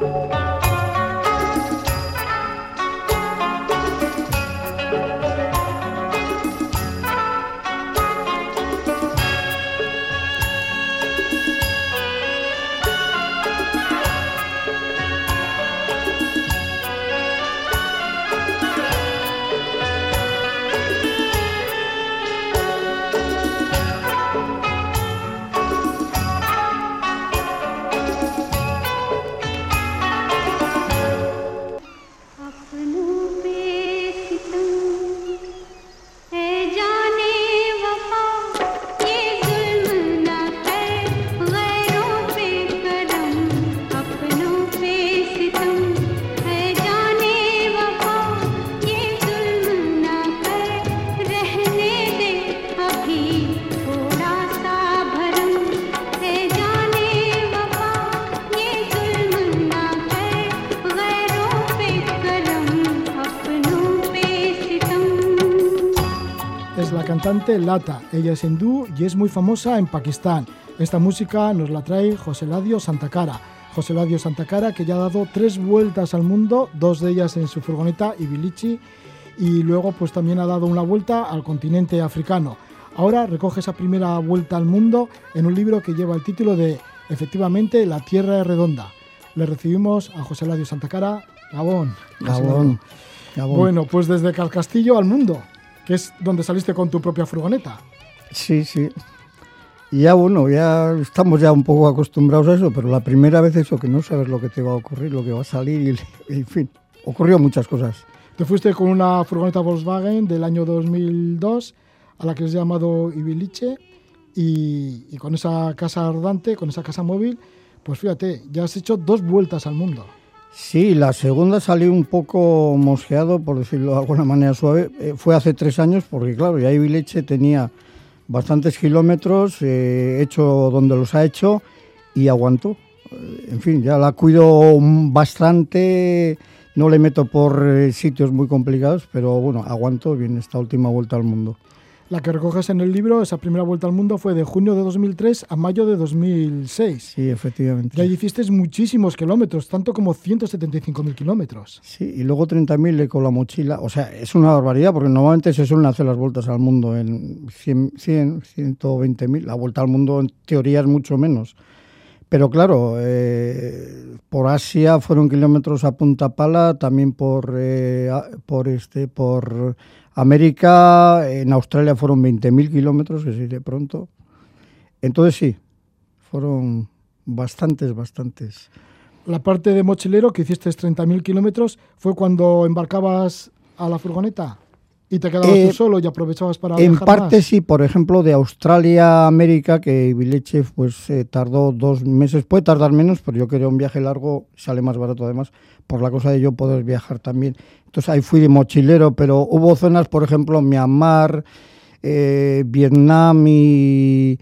Música Lata. Ella es hindú y es muy famosa en Pakistán. Esta música nos la trae José Ladio Santacara. José Ladio Santacara que ya ha dado tres vueltas al mundo, dos de ellas en su furgoneta Ibilichi y luego pues también ha dado una vuelta al continente africano. Ahora recoge esa primera vuelta al mundo en un libro que lleva el título de Efectivamente la Tierra es redonda. Le recibimos a José Ladio Santacara. Gabón. Gabón. Gabón. Bueno, pues desde Calcastillo al mundo que es donde saliste con tu propia furgoneta. Sí, sí. Y ya bueno, ya estamos ya un poco acostumbrados a eso, pero la primera vez eso, que no sabes lo que te va a ocurrir, lo que va a salir, y, en fin, ocurrió muchas cosas. Te fuiste con una furgoneta Volkswagen del año 2002, a la que has llamado Ibiliche, y, y con esa casa ardante, con esa casa móvil, pues fíjate, ya has hecho dos vueltas al mundo. Sí, la segunda salió un poco mosqueado, por decirlo de alguna manera suave. Eh, fue hace tres años, porque claro, ya Ibileche tenía bastantes kilómetros, eh, hecho donde los ha hecho, y aguantó. Eh, en fin, ya la cuido bastante, no le meto por sitios muy complicados, pero bueno, aguanto bien esta última vuelta al mundo. La que recoges en el libro, esa primera vuelta al mundo, fue de junio de 2003 a mayo de 2006. Sí, efectivamente. Y ahí hiciste muchísimos kilómetros, tanto como 175.000 kilómetros. Sí, y luego 30.000 con la mochila. O sea, es una barbaridad porque normalmente se suelen hacer las vueltas al mundo en 100, 100 120.000. La vuelta al mundo en teoría es mucho menos. Pero claro, eh, por Asia fueron kilómetros a punta pala, también por, eh, por, este, por América, en Australia fueron 20.000 kilómetros, que sí, de pronto. Entonces sí, fueron bastantes, bastantes. La parte de mochilero que hiciste 30.000 kilómetros fue cuando embarcabas a la furgoneta y te quedabas tú eh, solo y aprovechabas para En parte sí, por ejemplo, de Australia a América, que Vileche pues eh, tardó dos meses, puede tardar menos, pero yo quería un viaje largo, sale más barato además, por la cosa de yo poder viajar también. Entonces ahí fui de mochilero, pero hubo zonas, por ejemplo, Myanmar, eh, Vietnam y,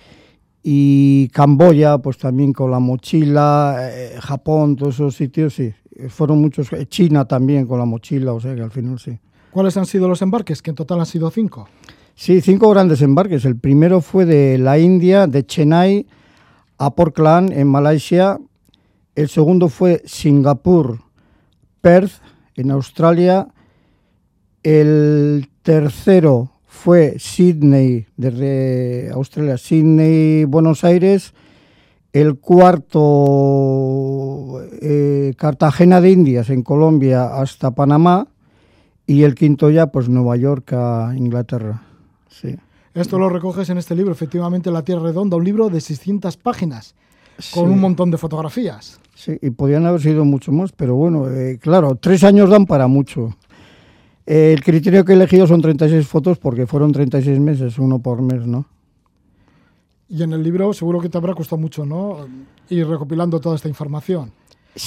Camboya, pues también con la mochila, eh, Japón, todos esos sitios, sí. Fueron muchos, China también con la mochila, o sea que al final sí. ¿Cuáles han sido los embarques? Que en total han sido cinco. Sí, cinco grandes embarques. El primero fue de la India, de Chennai a Port Klang, en Malasia. El segundo fue Singapur, Perth, en Australia. El tercero fue Sydney, desde Australia, Sydney, Buenos Aires. El cuarto, eh, Cartagena de Indias, en Colombia, hasta Panamá. Y el quinto ya, pues Nueva York a Inglaterra. Sí. Esto lo recoges en este libro, efectivamente, La Tierra Redonda, un libro de 600 páginas, con un montón de fotografías. Sí, y podían haber sido mucho más, pero bueno, eh, claro, tres años dan para mucho. Eh, el criterio que he elegido son 36 fotos porque fueron 36 meses, uno por mes, ¿no? Y en el libro seguro que te habrá costado mucho, ¿no? Ir recopilando toda esta información.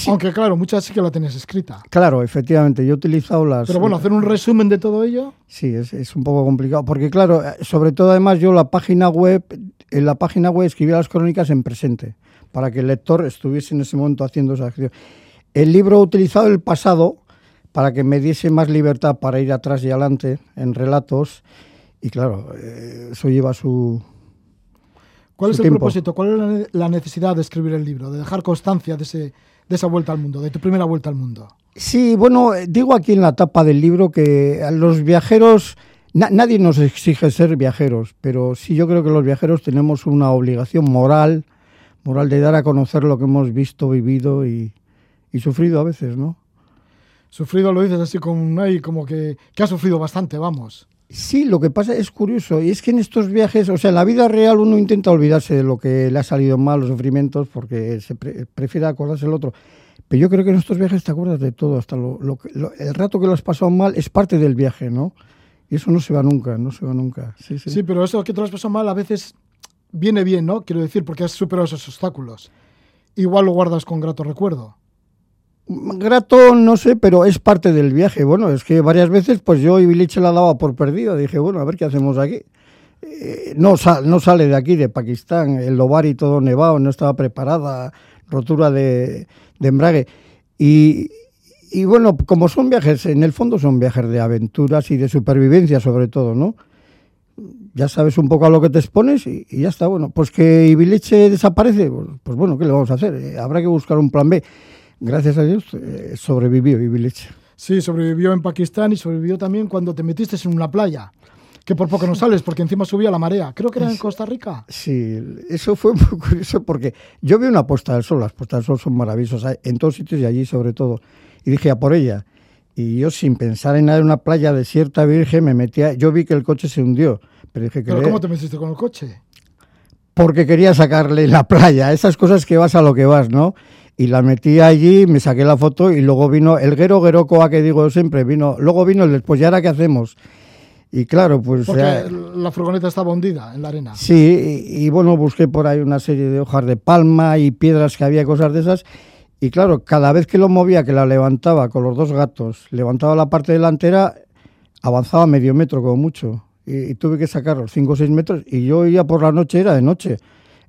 Aunque claro, muchas sí que la tenías escrita. Claro, efectivamente, yo he utilizado las... Pero bueno, hacer un resumen de todo ello... Sí, es, es, un poco complicado, porque claro, eh, sobre todo además yo la página web, en la página web escribía las crónicas en presente para que el lector estuviese en ese momento haciendo esa acción. El libro ha utilizado el pasado para que me diese más libertad para ir atrás y adelante en relatos y claro, eh, eso lleva su... ¿Cuál es el propósito? ¿Cuál es la necesidad de escribir el libro? De dejar constancia de ese, de esa vuelta al mundo, de tu primera vuelta al mundo. Sí, bueno, eh, digo aquí en la tapa del libro que a los viajeros, nadie nos exige ser viajeros, pero sí yo creo que los viajeros tenemos una obligación moral, moral de dar a conocer lo que hemos visto, vivido y, sufrido a veces, ¿no? Sufrido lo dices así como, ahí, como que, que ha sufrido bastante, vamos. Sí, lo que pasa es curioso, y es que en estos viajes, o sea, en la vida real uno intenta olvidarse de lo que le ha salido mal, los sufrimientos, porque se prefiere acordarse del otro. Pero yo creo que en estos viajes te acuerdas de todo, hasta lo, el rato que lo has pasado mal es parte del viaje, ¿no? Y eso no se va nunca, no se va nunca. Sí, sí. sí pero eso que te lo has pasado mal a veces viene bien, ¿no? Quiero decir, porque has superado esos obstáculos. Igual lo guardas con grato recuerdo. Grato, no sé, pero es parte del viaje. Bueno, es que varias veces pues yo y Viliche la daba por perdido. Dije, bueno, a ver qué hacemos aquí. Eh, no, no sale de aquí, de Pakistán. El y todo nevado, no estaba preparada, rotura de, embrague. Y, y bueno, como son viajes, en el fondo son viajes de aventuras y de supervivencia sobre todo, ¿no? Ya sabes un poco a lo que te expones y, ya está. Bueno, pues que Ibileche desaparece, pues, pues, bueno, ¿qué le vamos a hacer? Eh, habrá que buscar un plan B gracias a Dios, eh, sobrevivió Ibilich. Sí, sobrevivió en Pakistán y sobrevivió también cuando te metiste en una playa. Que por poco no sales, porque encima subía la marea. Creo que era en Costa Rica. Sí, eso fue muy curioso porque yo vi una puesta del sol. Las puestas del sol son maravillosas en todos sitios y allí sobre todo. Y dije a por ella. Y yo sin pensar en nada en una playa desierta virgen me metía. Yo vi que el coche se hundió. Pero dije que. ¿Pero cómo te metiste con el coche? Porque quería sacarle la playa. Esas cosas que vas a lo que vas, ¿no? Y la metí allí, me saqué la foto y luego vino el Guero Guerocoa que digo siempre, vino, luego vino el después, ¿y ahora qué hacemos? Y claro, pues... Porque la furgoneta estaba hundida en la arena. Sí, y, bueno, busqué por ahí una serie de hojas de palma y piedras que había, cosas de esas. Y claro, cada vez que lo movía, que la levantaba con los dos gatos, levantaba la parte delantera, avanzaba medio metro como mucho. Y, y tuve que sacar los 5 o 6 metros y yo iba por la noche, era de noche.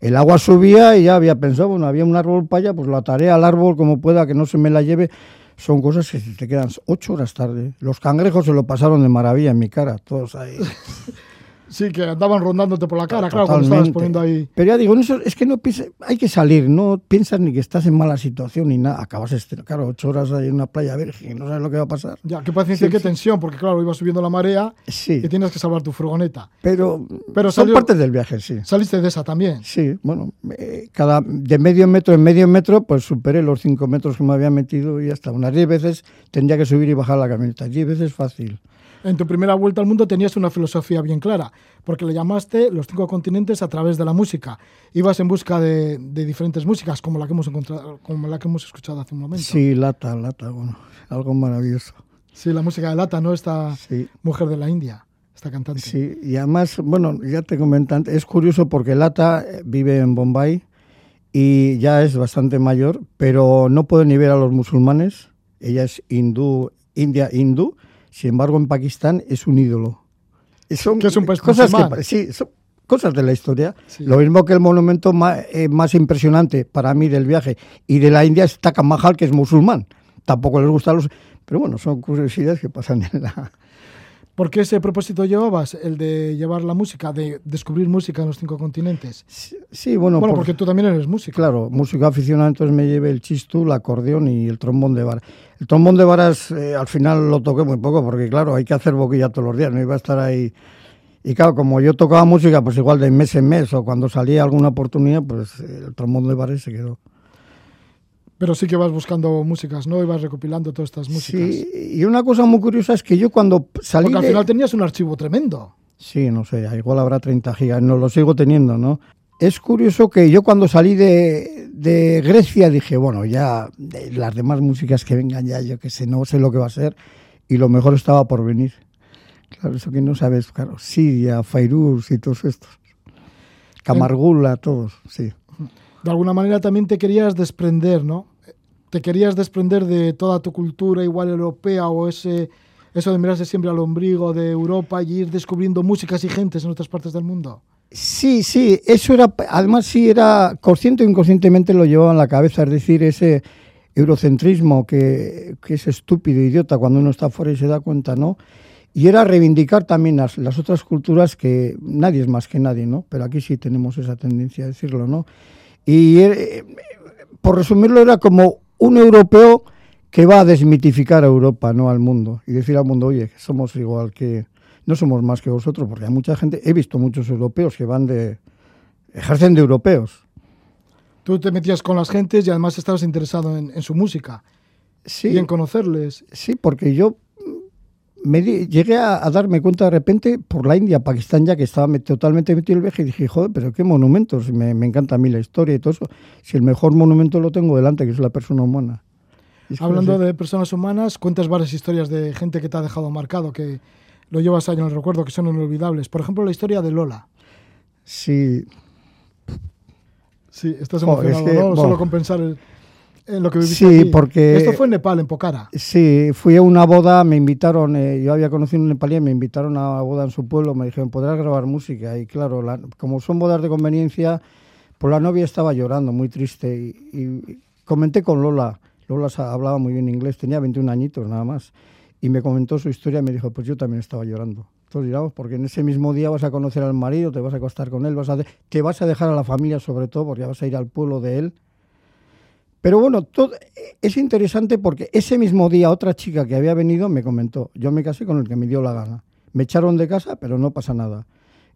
El agua subía y ya había pensado, bueno, había un árbol para allá, pues lo ataré al árbol como pueda, que no se me la lleve. Son cosas que te quedan ocho horas tarde. Los cangrejos se lo pasaron de maravilla en mi cara, todos ahí. Sí, que andaban rondándote por la cara, claro, cuando estabas poniendo ahí. Pero ya digo, eso, es que no pienses, hay que salir, no piensas ni que estás en mala situación ni nada. Acabas, este, claro, ocho horas ahí en una playa virgen, no sabes lo que va a pasar. Ya, qué paciencia, qué tensión, porque claro, iba subiendo la marea y tienes que salvar tu furgoneta. Pero, Pero son partes del viaje, sí. ¿Saliste de esa también? Sí, bueno, eh, cada, de medio metro en medio metro, pues superé los cinco metros que me había metido y hasta unas diez veces tendría que subir y bajar la camioneta. Diez veces fácil en tu primera vuelta al mundo tenías una filosofía bien clara, porque le llamaste los cinco continentes a través de la música. Ibas en busca de, diferentes músicas, como la que hemos encontrado, como la que hemos escuchado hace un momento. Sí, Lata, Lata, bueno, algo maravilloso. Sí, la música de Lata, ¿no? Esta mujer de la India, esta cantante. Sí, y además, bueno, ya te comentan, es curioso porque Lata eh, vive en Bombay y ya es bastante mayor, pero no puede ni ver a los musulmanes. Ella es hindú, india hindú, sin embargo, en Pakistán es un ídolo. Son ¿Qué es un país cosas que, sí, son cosas de la historia. Lo mismo que el monumento eh, más, impresionante para mí del viaje y de la India es Taj Mahal, que es musulmán. Tampoco les gustan los... Pero bueno, son curiosidades que pasan en la, ¿Por qué ese propósito llevabas, el de llevar la música, de descubrir música en los cinco continentes? Sí, bueno. Bueno, porque tú también eres músico. Claro, músico aficionado, entonces me llevé el chistú, el acordeón y el trombón de vara. El trombón de varas eh, al final lo toqué muy poco, porque claro, hay que hacer boquilla todos los días, no iba a estar ahí. Y claro, como yo tocaba música, pues igual de mes en mes, o cuando salía alguna oportunidad, pues el trombón de varas se quedó. Pero sí que vas buscando músicas, ¿no? Y vas recopilando todas estas músicas. Sí, y una cosa muy curiosa es que yo cuando salí. Porque al final tenías un archivo tremendo. Sí, no sé, igual habrá 30 gigas, no lo sigo teniendo, ¿no? Es curioso que yo cuando salí de, de Grecia dije, bueno, ya las demás músicas que vengan ya, yo que sé, no sé lo que va a ser, y lo mejor estaba por venir. Claro, eso que no sabes, claro, Siria, Fairuz y todos estos. Camargula, todos, sí. De alguna manera también te querías desprender, ¿no? Te querías desprender de toda tu cultura igual europea o ese eso de mirarse siempre al ombligo de Europa y ir descubriendo músicas y gentes en otras partes del mundo. Sí, sí, eso era, además sí era consciente o inconscientemente lo llevaba en la cabeza, es decir, ese eurocentrismo que, que es estúpido, idiota cuando uno está fuera y se da cuenta, ¿no? Y era reivindicar también las, las, otras culturas que nadie es más que nadie, ¿no? Pero aquí sí tenemos esa tendencia a decirlo, ¿no? Y eh, por resumirlo era como un europeo que va a desmitificar a Europa, no al mundo, y decir al mundo, oye, somos igual que, no somos más que vosotros, porque hay mucha gente, he visto muchos europeos que van de, ejercen de europeos. Tú te metías con las gentes y además estabas interesado en, su música sí, y en conocerles. Sí, porque yo me llegué a, darme cuenta de repente por la India, Pakistán ya que estaba totalmente metido en el viaje y dije, joder, pero qué monumentos, me, me, encanta a mí la historia y todo eso. Si el mejor monumento lo tengo delante, que es la persona humana. Hablando de personas humanas, cuentas varias historias de gente que te ha dejado marcado, que lo llevas ahí en el recuerdo, que son inolvidables. Por ejemplo, la historia de Lola. Sí. Sí, estás emocionado, ¿no? Solo con pensar en lo que viviste Sí, porque... Esto fue en Nepal, en Pokhara. Sí, fui a una boda, me invitaron, eh, yo había conocido un nepalí, me invitaron a una boda en su pueblo, me dijeron, ¿podrás grabar música? Y claro, como son bodas de conveniencia, pues la novia estaba llorando, muy triste, y comenté con Lola, Lola hablaba muy bien inglés, tenía 21 añitos nada más. Y me comentó su historia y me dijo, pues yo también estaba llorando. Entonces, digamos, porque en ese mismo día vas a conocer al marido, te vas a acostar con él, vas a, te vas a dejar a la familia sobre todo, porque vas a ir al pueblo de él. Pero bueno, todo, es interesante porque ese mismo día otra chica que había venido me comentó, yo me casé con el que me dio la gana. Me echaron de casa, pero no pasa nada.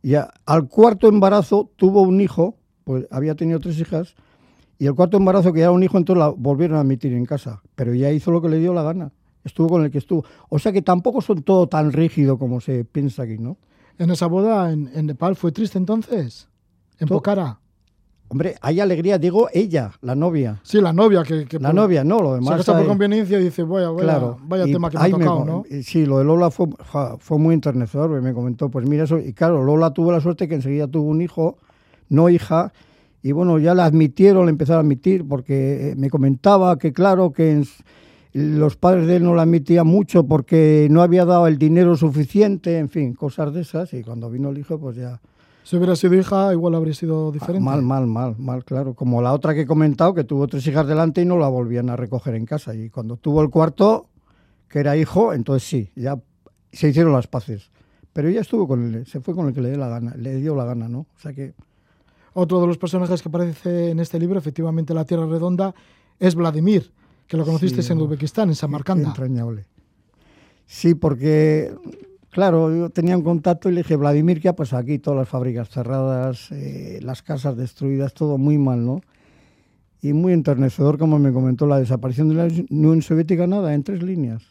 Y al cuarto embarazo tuvo un hijo, pues había tenido tres hijas, y el cuarto embarazo, que era un hijo, entonces la volvieron a admitir en casa. Pero ya hizo lo que le dio la gana. Estuvo con el que estuvo. O sea que tampoco son todo tan rígido como se piensa aquí, ¿no? En esa boda en, Nepal fue triste entonces. En Pokhara. Hombre, hay alegría, digo ella, la novia. Sí, la novia que... la novia, no, lo demás... Se casa por conveniencia y dice, vaya, vaya, claro, vaya tema que me ha tocado, ¿no? Sí, lo de Lola fue, fue muy enternecedor, me comentó, pues mira eso, y claro, Lola tuvo la suerte que enseguida tuvo un hijo, no hija, y bueno, ya la admitieron, la empezaron a admitir, porque eh, me comentaba que claro, que los padres de él no la admitían mucho porque no había dado el dinero suficiente, en fin, cosas de esas, y cuando vino el hijo, pues ya... Si hubiera sido hija, igual habría sido diferente. Mal, mal, mal, mal, claro. Como la otra que he comentado, que tuvo tres hijas delante y no la volvían a recoger en casa. Y cuando tuvo el cuarto, que era hijo, entonces sí, ya se hicieron las paces. Pero ella estuvo con él, se fue con el que le dio la gana, le dio la gana, ¿no? O sea que otro de los personajes que aparece en este libro, efectivamente La Tierra Redonda, es Vladimir, que lo conociste en Uzbekistán, en Samarcanda. Entrañable. Sí, porque, claro, yo tenía un contacto y le dije, Vladimir, ¿qué ha pasado aquí? Todas las fábricas cerradas, eh, las casas destruidas, todo muy mal, ¿no? Y muy enternecedor, como me comentó, la desaparición de la Unión Soviética, nada, en tres líneas.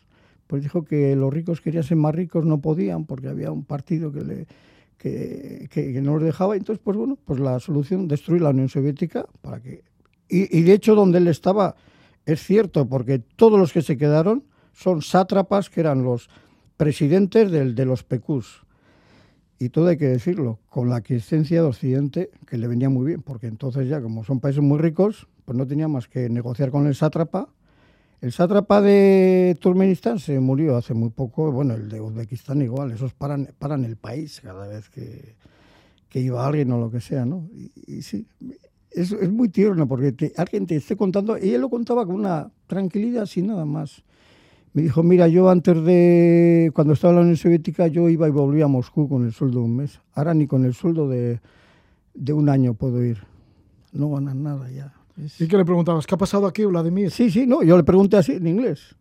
Pues dijo que los ricos querían ser más ricos, no podían, porque había un partido que que, no nos dejaba. Entonces, pues bueno, pues la solución, destruir la Unión Soviética para que... Y, de hecho, donde él estaba, es cierto, porque todos los que se quedaron son sátrapas que eran los presidentes del, de los PQs. Y todo hay que decirlo, con la aquiescencia de Occidente, que le venía muy bien, porque entonces ya, como son países muy ricos, pues no tenía más que negociar con el sátrapa el sátrapa de Turkmenistán se murió hace muy poco, bueno, el de Uzbekistán igual, esos paran, paran el país cada vez que, que iba alguien o lo que sea, ¿no? Y, sí, es, es, muy tierno porque alguien te esté contando, y él lo contaba con una tranquilidad sin nada más. Me dijo, mira, yo antes de, cuando estaba en la Unión Soviética, yo iba y volvía a Moscú con el sueldo de un mes. Ahora ni con el sueldo de, de un año puedo ir. No ganan nada ya. ¿Y qué le preguntabas? ¿Qué ha pasado aquí, Vladimir? Sí, sí, no, yo le pregunté así en inglés.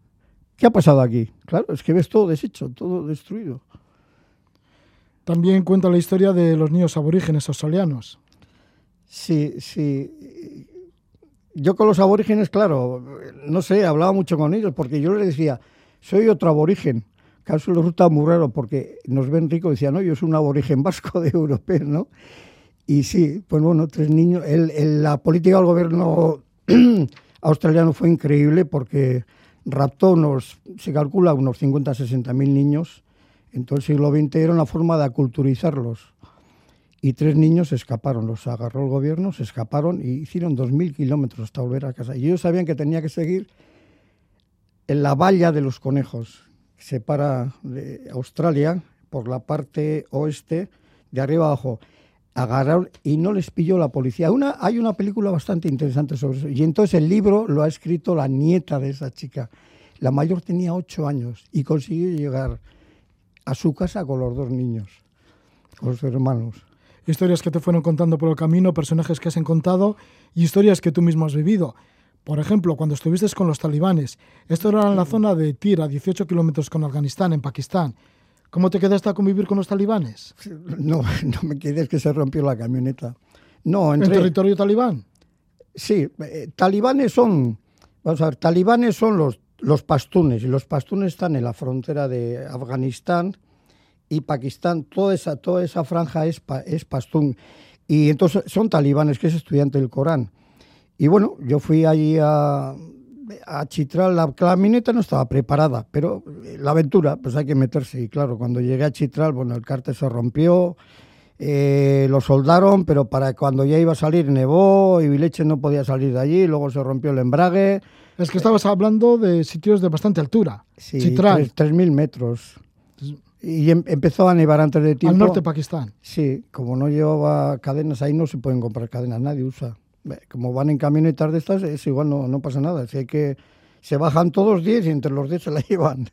¿Qué ha pasado aquí? Claro, es que ves todo deshecho, todo destruido. También cuenta la historia de los niños aborígenes australianos. Sí, sí. Yo con los aborígenes, claro, no sé, hablaba mucho con ellos porque yo les decía, soy otro aborigen. Caso les resulta muy raro porque nos ven ricos, decían, no, yo soy un aborigen vasco de europeo, ¿no? Y sí, pues bueno, tres niños. La política del gobierno australiano fue increíble porque raptó unos, se calcula, unos 50, 60 mil niños. En todo el siglo XX era una forma de aculturizarlos. Y tres niños escaparon, los agarró el gobierno, se escaparon y hicieron 2.000 kilómetros hasta volver a casa. Y ellos sabían que tenía que seguir en la valla de los conejos, que separa Australia por la parte oeste, de arriba abajo agarraron y no les pilló la policía. Hay una película bastante interesante sobre eso. Y entonces el libro lo ha escrito la nieta de esa chica. La mayor tenía ocho años y consiguió llegar a su casa con los dos niños, con los hermanos. Historias que te fueron contando por el camino, personajes que has encontrado y historias que tú mismo has vivido. Por ejemplo, cuando estuviste con los talibanes, esto era en la zona de Tir, a 18 kilómetros con Afganistán, en Pakistán. ¿Cómo te quedaste a convivir con los talibanes? No, no me quedes que se rompió la camioneta. No, ¿En territorio talibán? Sí, eh, talibanes son, vamos a ver, talibanes son los, los pastunes, y los pastunes están en la frontera de Afganistán y Pakistán, toda esa, toda esa franja es, es pastún. Y entonces son talibanes, que es estudiante del Corán. Y bueno, yo fui allí a, a Chitral, la camioneta no estaba preparada, pero la aventura, pues hay que meterse. Y claro, cuando llegué a Chitral, bueno, el cárter se rompió, eh, lo soldaron, pero para cuando ya iba a salir nevó y Vileche no podía salir de allí, luego se rompió el embrague. Es que estabas hablando de sitios de bastante altura. Sí, Chitral. 3.000 metros. Y em, empezó a nevar antes de tiempo. Al norte de Pakistán. Sí, como no llevaba cadenas, ahí no se pueden comprar cadenas, nadie usa. Como van en camionetas de estas, es igual, no, no pasa nada. Así que se bajan todos 10 y entre los 10 se la llevan.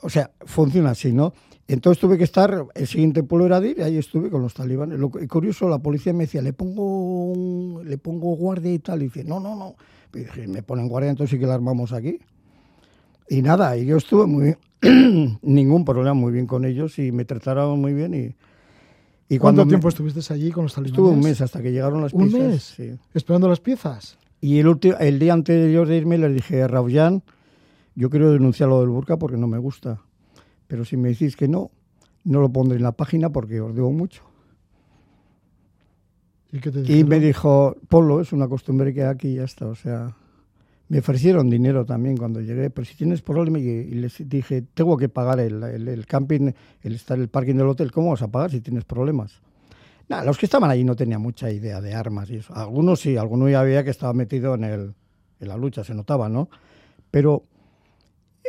O sea, funciona así, ¿no? Entonces tuve que estar, el siguiente pueblo era Dir, y ahí estuve con los talibanes. Lo curioso, la policía me decía, le pongo, le pongo guardia y tal. Y dice, no, no, no. Y dije, me ponen guardia, entonces sí que la armamos aquí. Y nada, y yo estuve muy bien, ningún problema, muy bien con ellos y me trataron muy bien. Y, y ¿Cuánto tiempo estuviste allí con los talibanes? Estuve un mes hasta que llegaron las piezas. ¿Un mes? Sí. ¿Esperando las piezas? Y el, último, el día anterior de irme les dije, a Raujan, yo quiero denunciar lo del burka porque no me gusta. Pero si me decís que no, no lo pondré en la página porque os debo mucho. ¿Y, qué te y me dijo, Polo, es una costumbre que aquí ya está. O sea, me ofrecieron dinero también cuando llegué, pero si tienes problema, y, les dije, tengo que pagar el, camping, el estar el parking del hotel, ¿cómo vas a pagar si tienes problemas? Los que estaban allí no tenían mucha idea de armas y eso. Algunos sí, algunos ya había que estaba metido en, el, en la lucha, se notaba, ¿no? Pero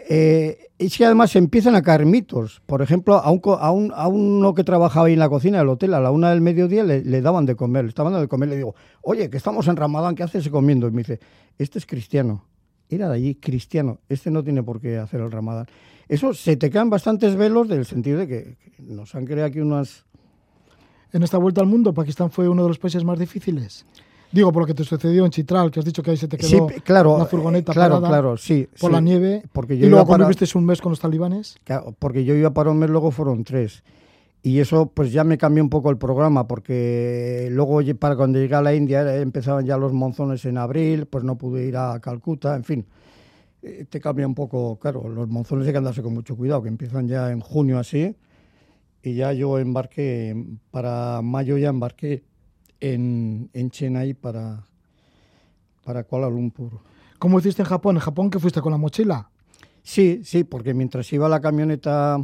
eh, es que además empiezan a caer mitos. Por ejemplo, a, un, a, uno que trabajaba ahí en la cocina del hotel, a la una del mediodía le, daban de comer, le estaban dando de comer. Le digo, oye, que estamos en Ramadán, ¿qué haces comiendo? Y me dice, este es cristiano. Era de allí, cristiano. Este no tiene por qué hacer el Ramadán. Eso se te caen bastantes velos del sentido de que, nos han creado aquí unas. En esta vuelta al mundo, Pakistán fue uno de los países más difíciles. Digo, por lo que te sucedió en Chitral, que has dicho que ahí se te quedó claro, la furgoneta claro, claro, sí, por la nieve. Porque yo ¿Y luego cuando un mes con los talibanes? Claro, porque yo iba para un mes, luego fueron tres. Y eso pues ya me cambió un poco el programa, porque luego para cuando llegué a la India eh, empezaban ya los monzones en abril, pues no pude ir a Calcuta, en fin. Eh, te cambia un poco, claro, los monzones hay que andarse con mucho cuidado, que empiezan ya en junio así. Y ya yo embarqué, para mayo ya embarqué en, en Chennai para, para Kuala Lumpur. ¿Cómo hiciste en Japón? ¿En Japón que fuiste con la mochila? Sí, sí, porque mientras iba la camioneta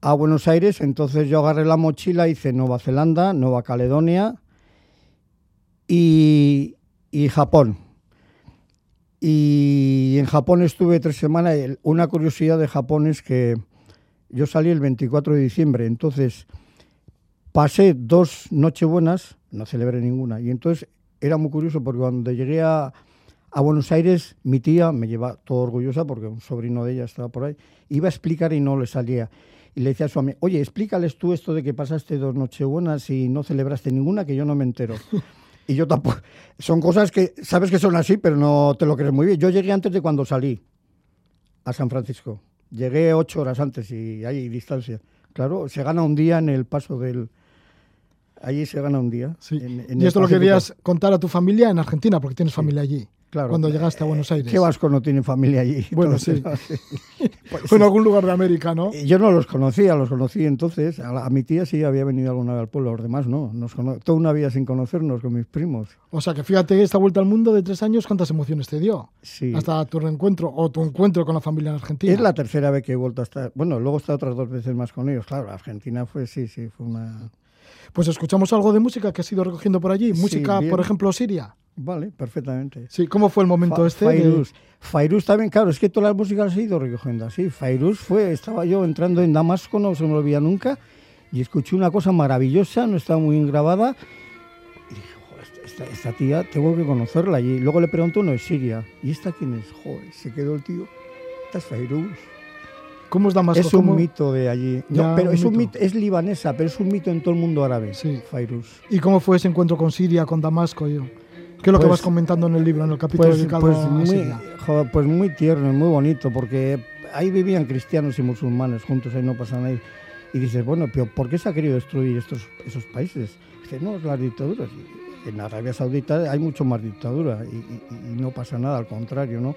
a Buenos Aires, entonces yo agarré la mochila, hice Nueva Zelanda, Nueva Caledonia y, y Japón. Y en Japón estuve tres semanas. Una curiosidad de Japón es que yo salí el 24 de diciembre, entonces pasé dos nochebuenas no celebré ninguna. Y entonces era muy curioso porque cuando llegué a, Buenos Aires, mi tía me lleva todo orgullosa porque un sobrino de ella estaba por ahí, iba a explicar y no le salía. Y le decía a su amigo, oye, explícales tú esto de que pasaste dos nochebuenas y no celebraste ninguna, que yo no me entero. y yo tampoco. Son cosas que sabes que son así, pero no te lo crees muy bien. Yo llegué antes de cuando salí a San Francisco. Llegué ocho horas antes y hay distancia. Claro, se gana un día en el paso del, allí se gana un día. y esto lo querías contar a tu familia en Argentina, porque tienes familia allí. Claro. Cuando llegaste a Buenos Aires. ¿Qué vasco no tiene familia allí? Bueno, sí. Pues Fue en algún lugar de América, ¿no? Yo no los conocía, los conocí entonces. A, mi tía sí había venido alguna vez al pueblo, los demás no. Nos toda una vida sin conocernos con mis primos. O sea que fíjate, esta vuelta al mundo de tres años, ¿cuántas emociones te dio? Sí. Hasta tu reencuentro o tu encuentro con la familia en Argentina. Es la tercera vez que he vuelto a estar. Bueno, luego he estado otras dos veces más con ellos. Claro, Argentina fue, sí, sí, fue una pues escuchamos algo de música que has ido recogiendo por allí. Música, por ejemplo, siria. Vale, perfectamente. Sí, ¿cómo fue el momento este? Fairuz. Fairuz también, claro, es que todas las músicas las he ido recogiendo así. Fairuz fue, estaba yo entrando en Damasco, no se me olvida nunca, y escuché una cosa maravillosa, no estaba muy bien grabada. Y dije, joder, esta, tía tengo que conocerla. Y luego le pregunto, no es Siria. ¿Y esta quién es? Joder, se quedó el tío. Esta es Fairuz. ¿Cómo es Damasco? Es un mito de allí. pero es, un mito. es libanesa, pero es un mito en todo el mundo árabe. Sí. Fairuz. ¿Y cómo fue ese encuentro con Siria, con Damasco? Yo? ¿Qué es lo que pues vas comentando en el libro, en el capítulo pues, dedicado pues a muy, Siria? joder, pues muy tierno y muy bonito, porque ahí vivían cristianos y musulmanes juntos, ahí no pasa nada. Y dices, bueno, pero ¿por qué se ha querido destruir estos, esos países? Dice, no, las dictaduras. En Arabia Saudita hay mucho más dictadura y, y, y no pasa nada, al contrario, ¿no?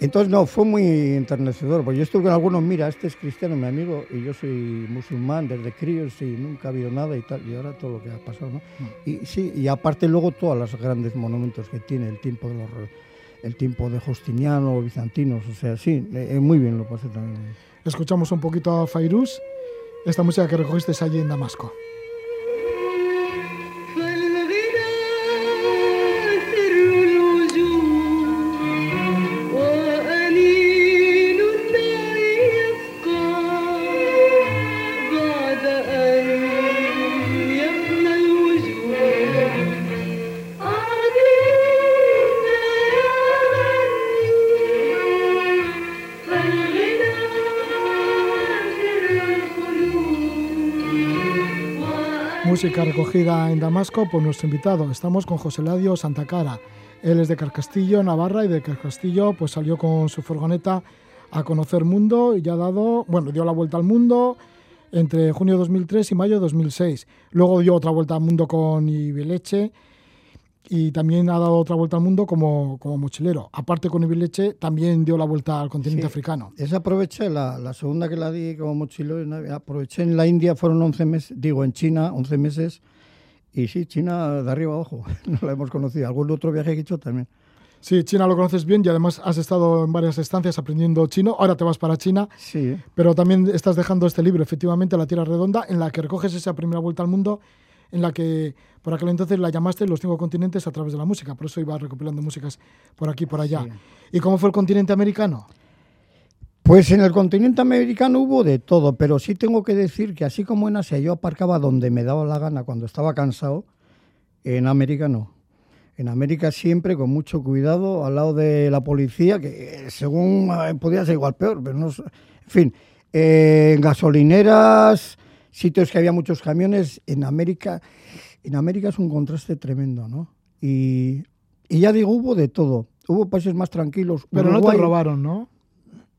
Entonces, no, fue muy enternecedor, porque yo estuve con algunos, mira, este es cristiano, mi amigo, y yo soy musulmán desde críos y nunca ha habido nada y tal, y ahora todo lo que ha pasado, ¿no? Mm. Y sí, y aparte luego todos los grandes monumentos que tiene, el tiempo de los el tiempo de Justiniano, bizantinos, o sea, sí, eh, muy bien lo pasé también. Escuchamos un poquito a Fairuz, esta música que recogiste allí en Damasco. Recogida en Damasco por nuestro invitado. Estamos con José Ladio Santacara. Él es de Carcastillo, Navarra, y de Carcastillo pues salió con su furgoneta a conocer mundo y ya ha dado, bueno, dio la vuelta al mundo entre junio de 2003 y mayo de 2006. Luego dio otra vuelta al mundo con Ibeleche y también ha dado otra vuelta al mundo como, como mochilero. Aparte con Ibileche, también dio la vuelta al continente africano. Esa aproveché, la, la, segunda que la di como mochilero, aproveché en la India, fueron 11 meses, digo en China, 11 meses, y sí, China de arriba abajo, no la hemos conocido. Algún otro viaje que he hecho también. Sí, China lo conoces bien y además has estado en varias estancias aprendiendo chino. Ahora te vas para China. Sí. Pero también estás dejando este libro, efectivamente, La Tierra Redonda, en la que recoges esa primera vuelta al mundo en la que por aquel entonces la llamaste Los cinco continentes a través de la música, por eso iba recopilando músicas por aquí y por allá. ¿Y cómo fue el continente americano? Pues en el continente americano hubo de todo, pero sí tengo que decir que así como en Asia yo aparcaba donde me daba la gana cuando estaba cansado, en América no. En América siempre con mucho cuidado, al lado de la policía, que según eh, podía ser igual peor, pero no. En fin, eh, en gasolineras, sitios que había muchos camiones. En América, en América es un contraste tremendo, ¿no? Y, y ya digo, hubo de todo. Hubo países más tranquilos. Pero no te robaron, ¿no?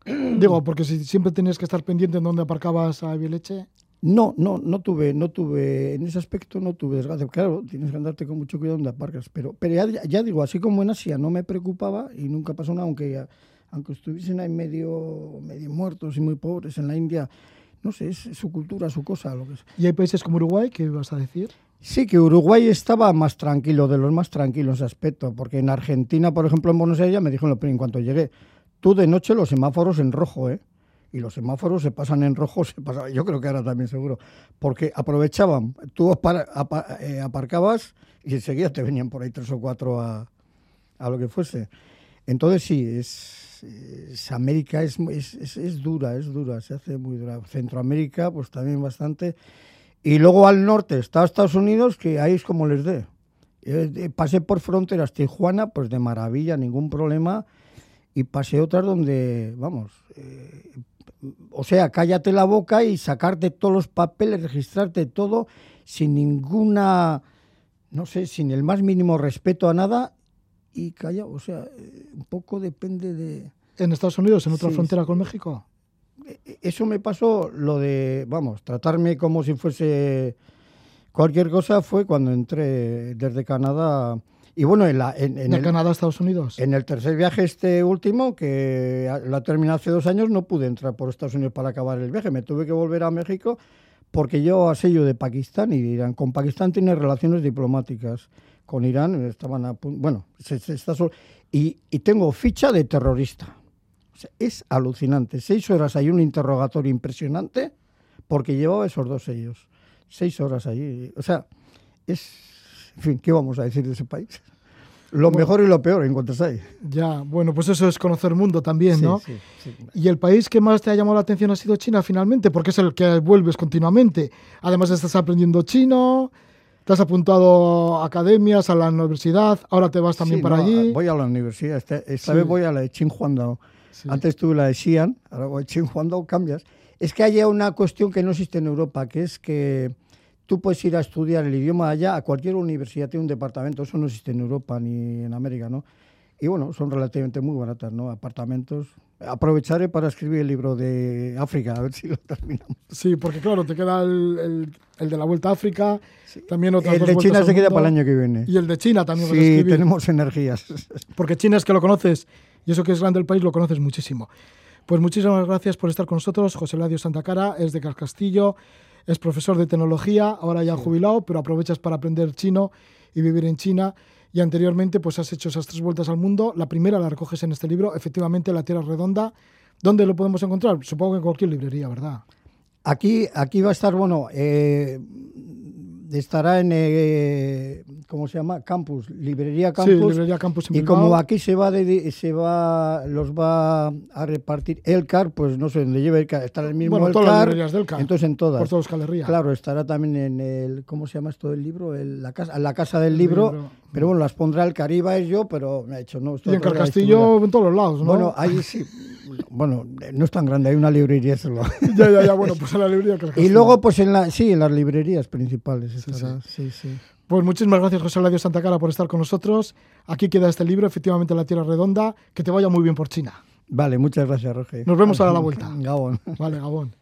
digo, porque si siempre tenías que estar pendiente en dónde aparcabas a Vileche. No, no, no tuve, no tuve, en ese aspecto no tuve desgaste. Claro, tienes que andarte con mucho cuidado donde aparcas, pero, pero ya, ya, digo, así como en Asia no me preocupaba y nunca pasó nada, aunque, aunque estuviesen ahí medio, medio muertos y muy pobres en la India, no sé, es, su cultura, su cosa. Lo que es. ¿Y hay países como Uruguay? ¿Qué ibas a decir? Sí, que Uruguay estaba más tranquilo, de los más tranquilos ese aspecto, porque en Argentina, por ejemplo, en Buenos Aires, me dijeron en cuanto llegué, tú de noche los semáforos en rojo, ¿eh? Y los semáforos se pasan en rojo, se pasa, yo creo que ahora también seguro, porque aprovechaban, tú eh, aparcabas y enseguida te venían por ahí tres o cuatro a, a lo que fuese. Entonces sí, es, América es, es, es, dura, es dura, se hace muy dura. Centroamérica, pues también bastante. Y luego al norte está Estados Unidos, que ahí es como les dé. Eh, pasé por fronteras Tijuana, pues de maravilla, ningún problema. Y pasé otras donde, vamos, eh, o sea, cállate la boca y sacarte todos los papeles, registrarte todo sin ninguna, no sé, sin el más mínimo respeto a nada y calla, o sea, eh, un poco depende de... ¿En Estados Unidos, en otra frontera con México? E, e, eso me pasó, lo de, vamos, tratarme como si fuese cualquier cosa fue cuando entré desde Canadá. Y bueno, en, la, en, ¿De Canadá a Estados Unidos? En el tercer viaje este último, que la terminé hace dos años, no pude entrar por Estados Unidos para acabar el viaje. Me tuve que volver a México porque yo a sello de Pakistán y Irán. Con Pakistán tiene relaciones diplomáticas con Irán, estaban a bueno, se, está y, y, tengo ficha de terrorista. O sea, es alucinante. Seis horas hay un interrogatorio impresionante porque llevaba esos dos sellos. Seis horas allí. O sea, es, en fin, ¿qué vamos a decir de ese país? Lo mejor y lo peor encuentras ahí. Ya, bueno, pues eso es conocer el mundo también, ¿no? Sí, sí. Y el país que más te ha llamado la atención ha sido China finalmente, porque es el que vuelves continuamente. Además estás aprendiendo chino, te has apuntado a academias, a la universidad, ahora te vas también para allí. Voy a la universidad, esta, vez voy a la de Qinhuangdao. Antes tuve la de Xi'an, ahora voy a Qinhuangdao, cambias. Es que hay una cuestión que no existe en Europa, que es que tú puedes ir a estudiar el idioma allá a cualquier universidad, tiene un departamento, eso no existe en Europa ni en América, ¿no? Y bueno, son relativamente muy baratas, ¿no? Apartamentos. Aprovecharé para escribir el libro de África, a ver si lo terminamos. Sí, porque claro, te queda el, el, de la Vuelta a África, también otras El de China se queda para el año que viene. Y el de China también. Sí, tenemos energías. Porque China es que lo conoces, y eso que es grande el país, lo conoces muchísimo. Pues muchísimas gracias por estar con nosotros. José Ladio Santacara es de Castillo, es profesor de tecnología, ahora ya jubilado, pero aprovechas para aprender chino y vivir en China. Y anteriormente pues has hecho esas tres vueltas al mundo. La primera la recoges en este libro, efectivamente La Tierra Redonda. ¿Dónde lo podemos encontrar? Supongo que en cualquier librería, ¿verdad? Aquí, aquí va a estar, bueno, eh, estará en, eh, ¿cómo se llama? Campus, librería Campus. Sí, librería Campus y como aquí se va, de, se va, los va a repartir el CAR, pues no sé dónde lleva el CAR, estará el mismo bueno, todas las librerías del CAR. Entonces en todas. Por galerías. Claro, estará también en el, ¿cómo se llama esto del libro? la, casa, la casa del libro, Pero bueno, las pondrá el Cariba es yo, pero me ha hecho, no. Y en Carcastillo en todos los lados, ¿no? Bueno, ahí sí. bueno, no es tan grande, hay una librería solo. ya, ya, ya, bueno, pues en la librería Y luego, pues en la, sí, en las librerías principales estará, sí, sí. Pues muchísimas gracias, José Ladio Santa Cara, por estar con nosotros. Aquí queda este libro, efectivamente, La Tierra Redonda. Que te vaya muy bien por China. Vale, muchas gracias, Roger. Nos vemos a la vuelta. Gabón. Vale, Gabón.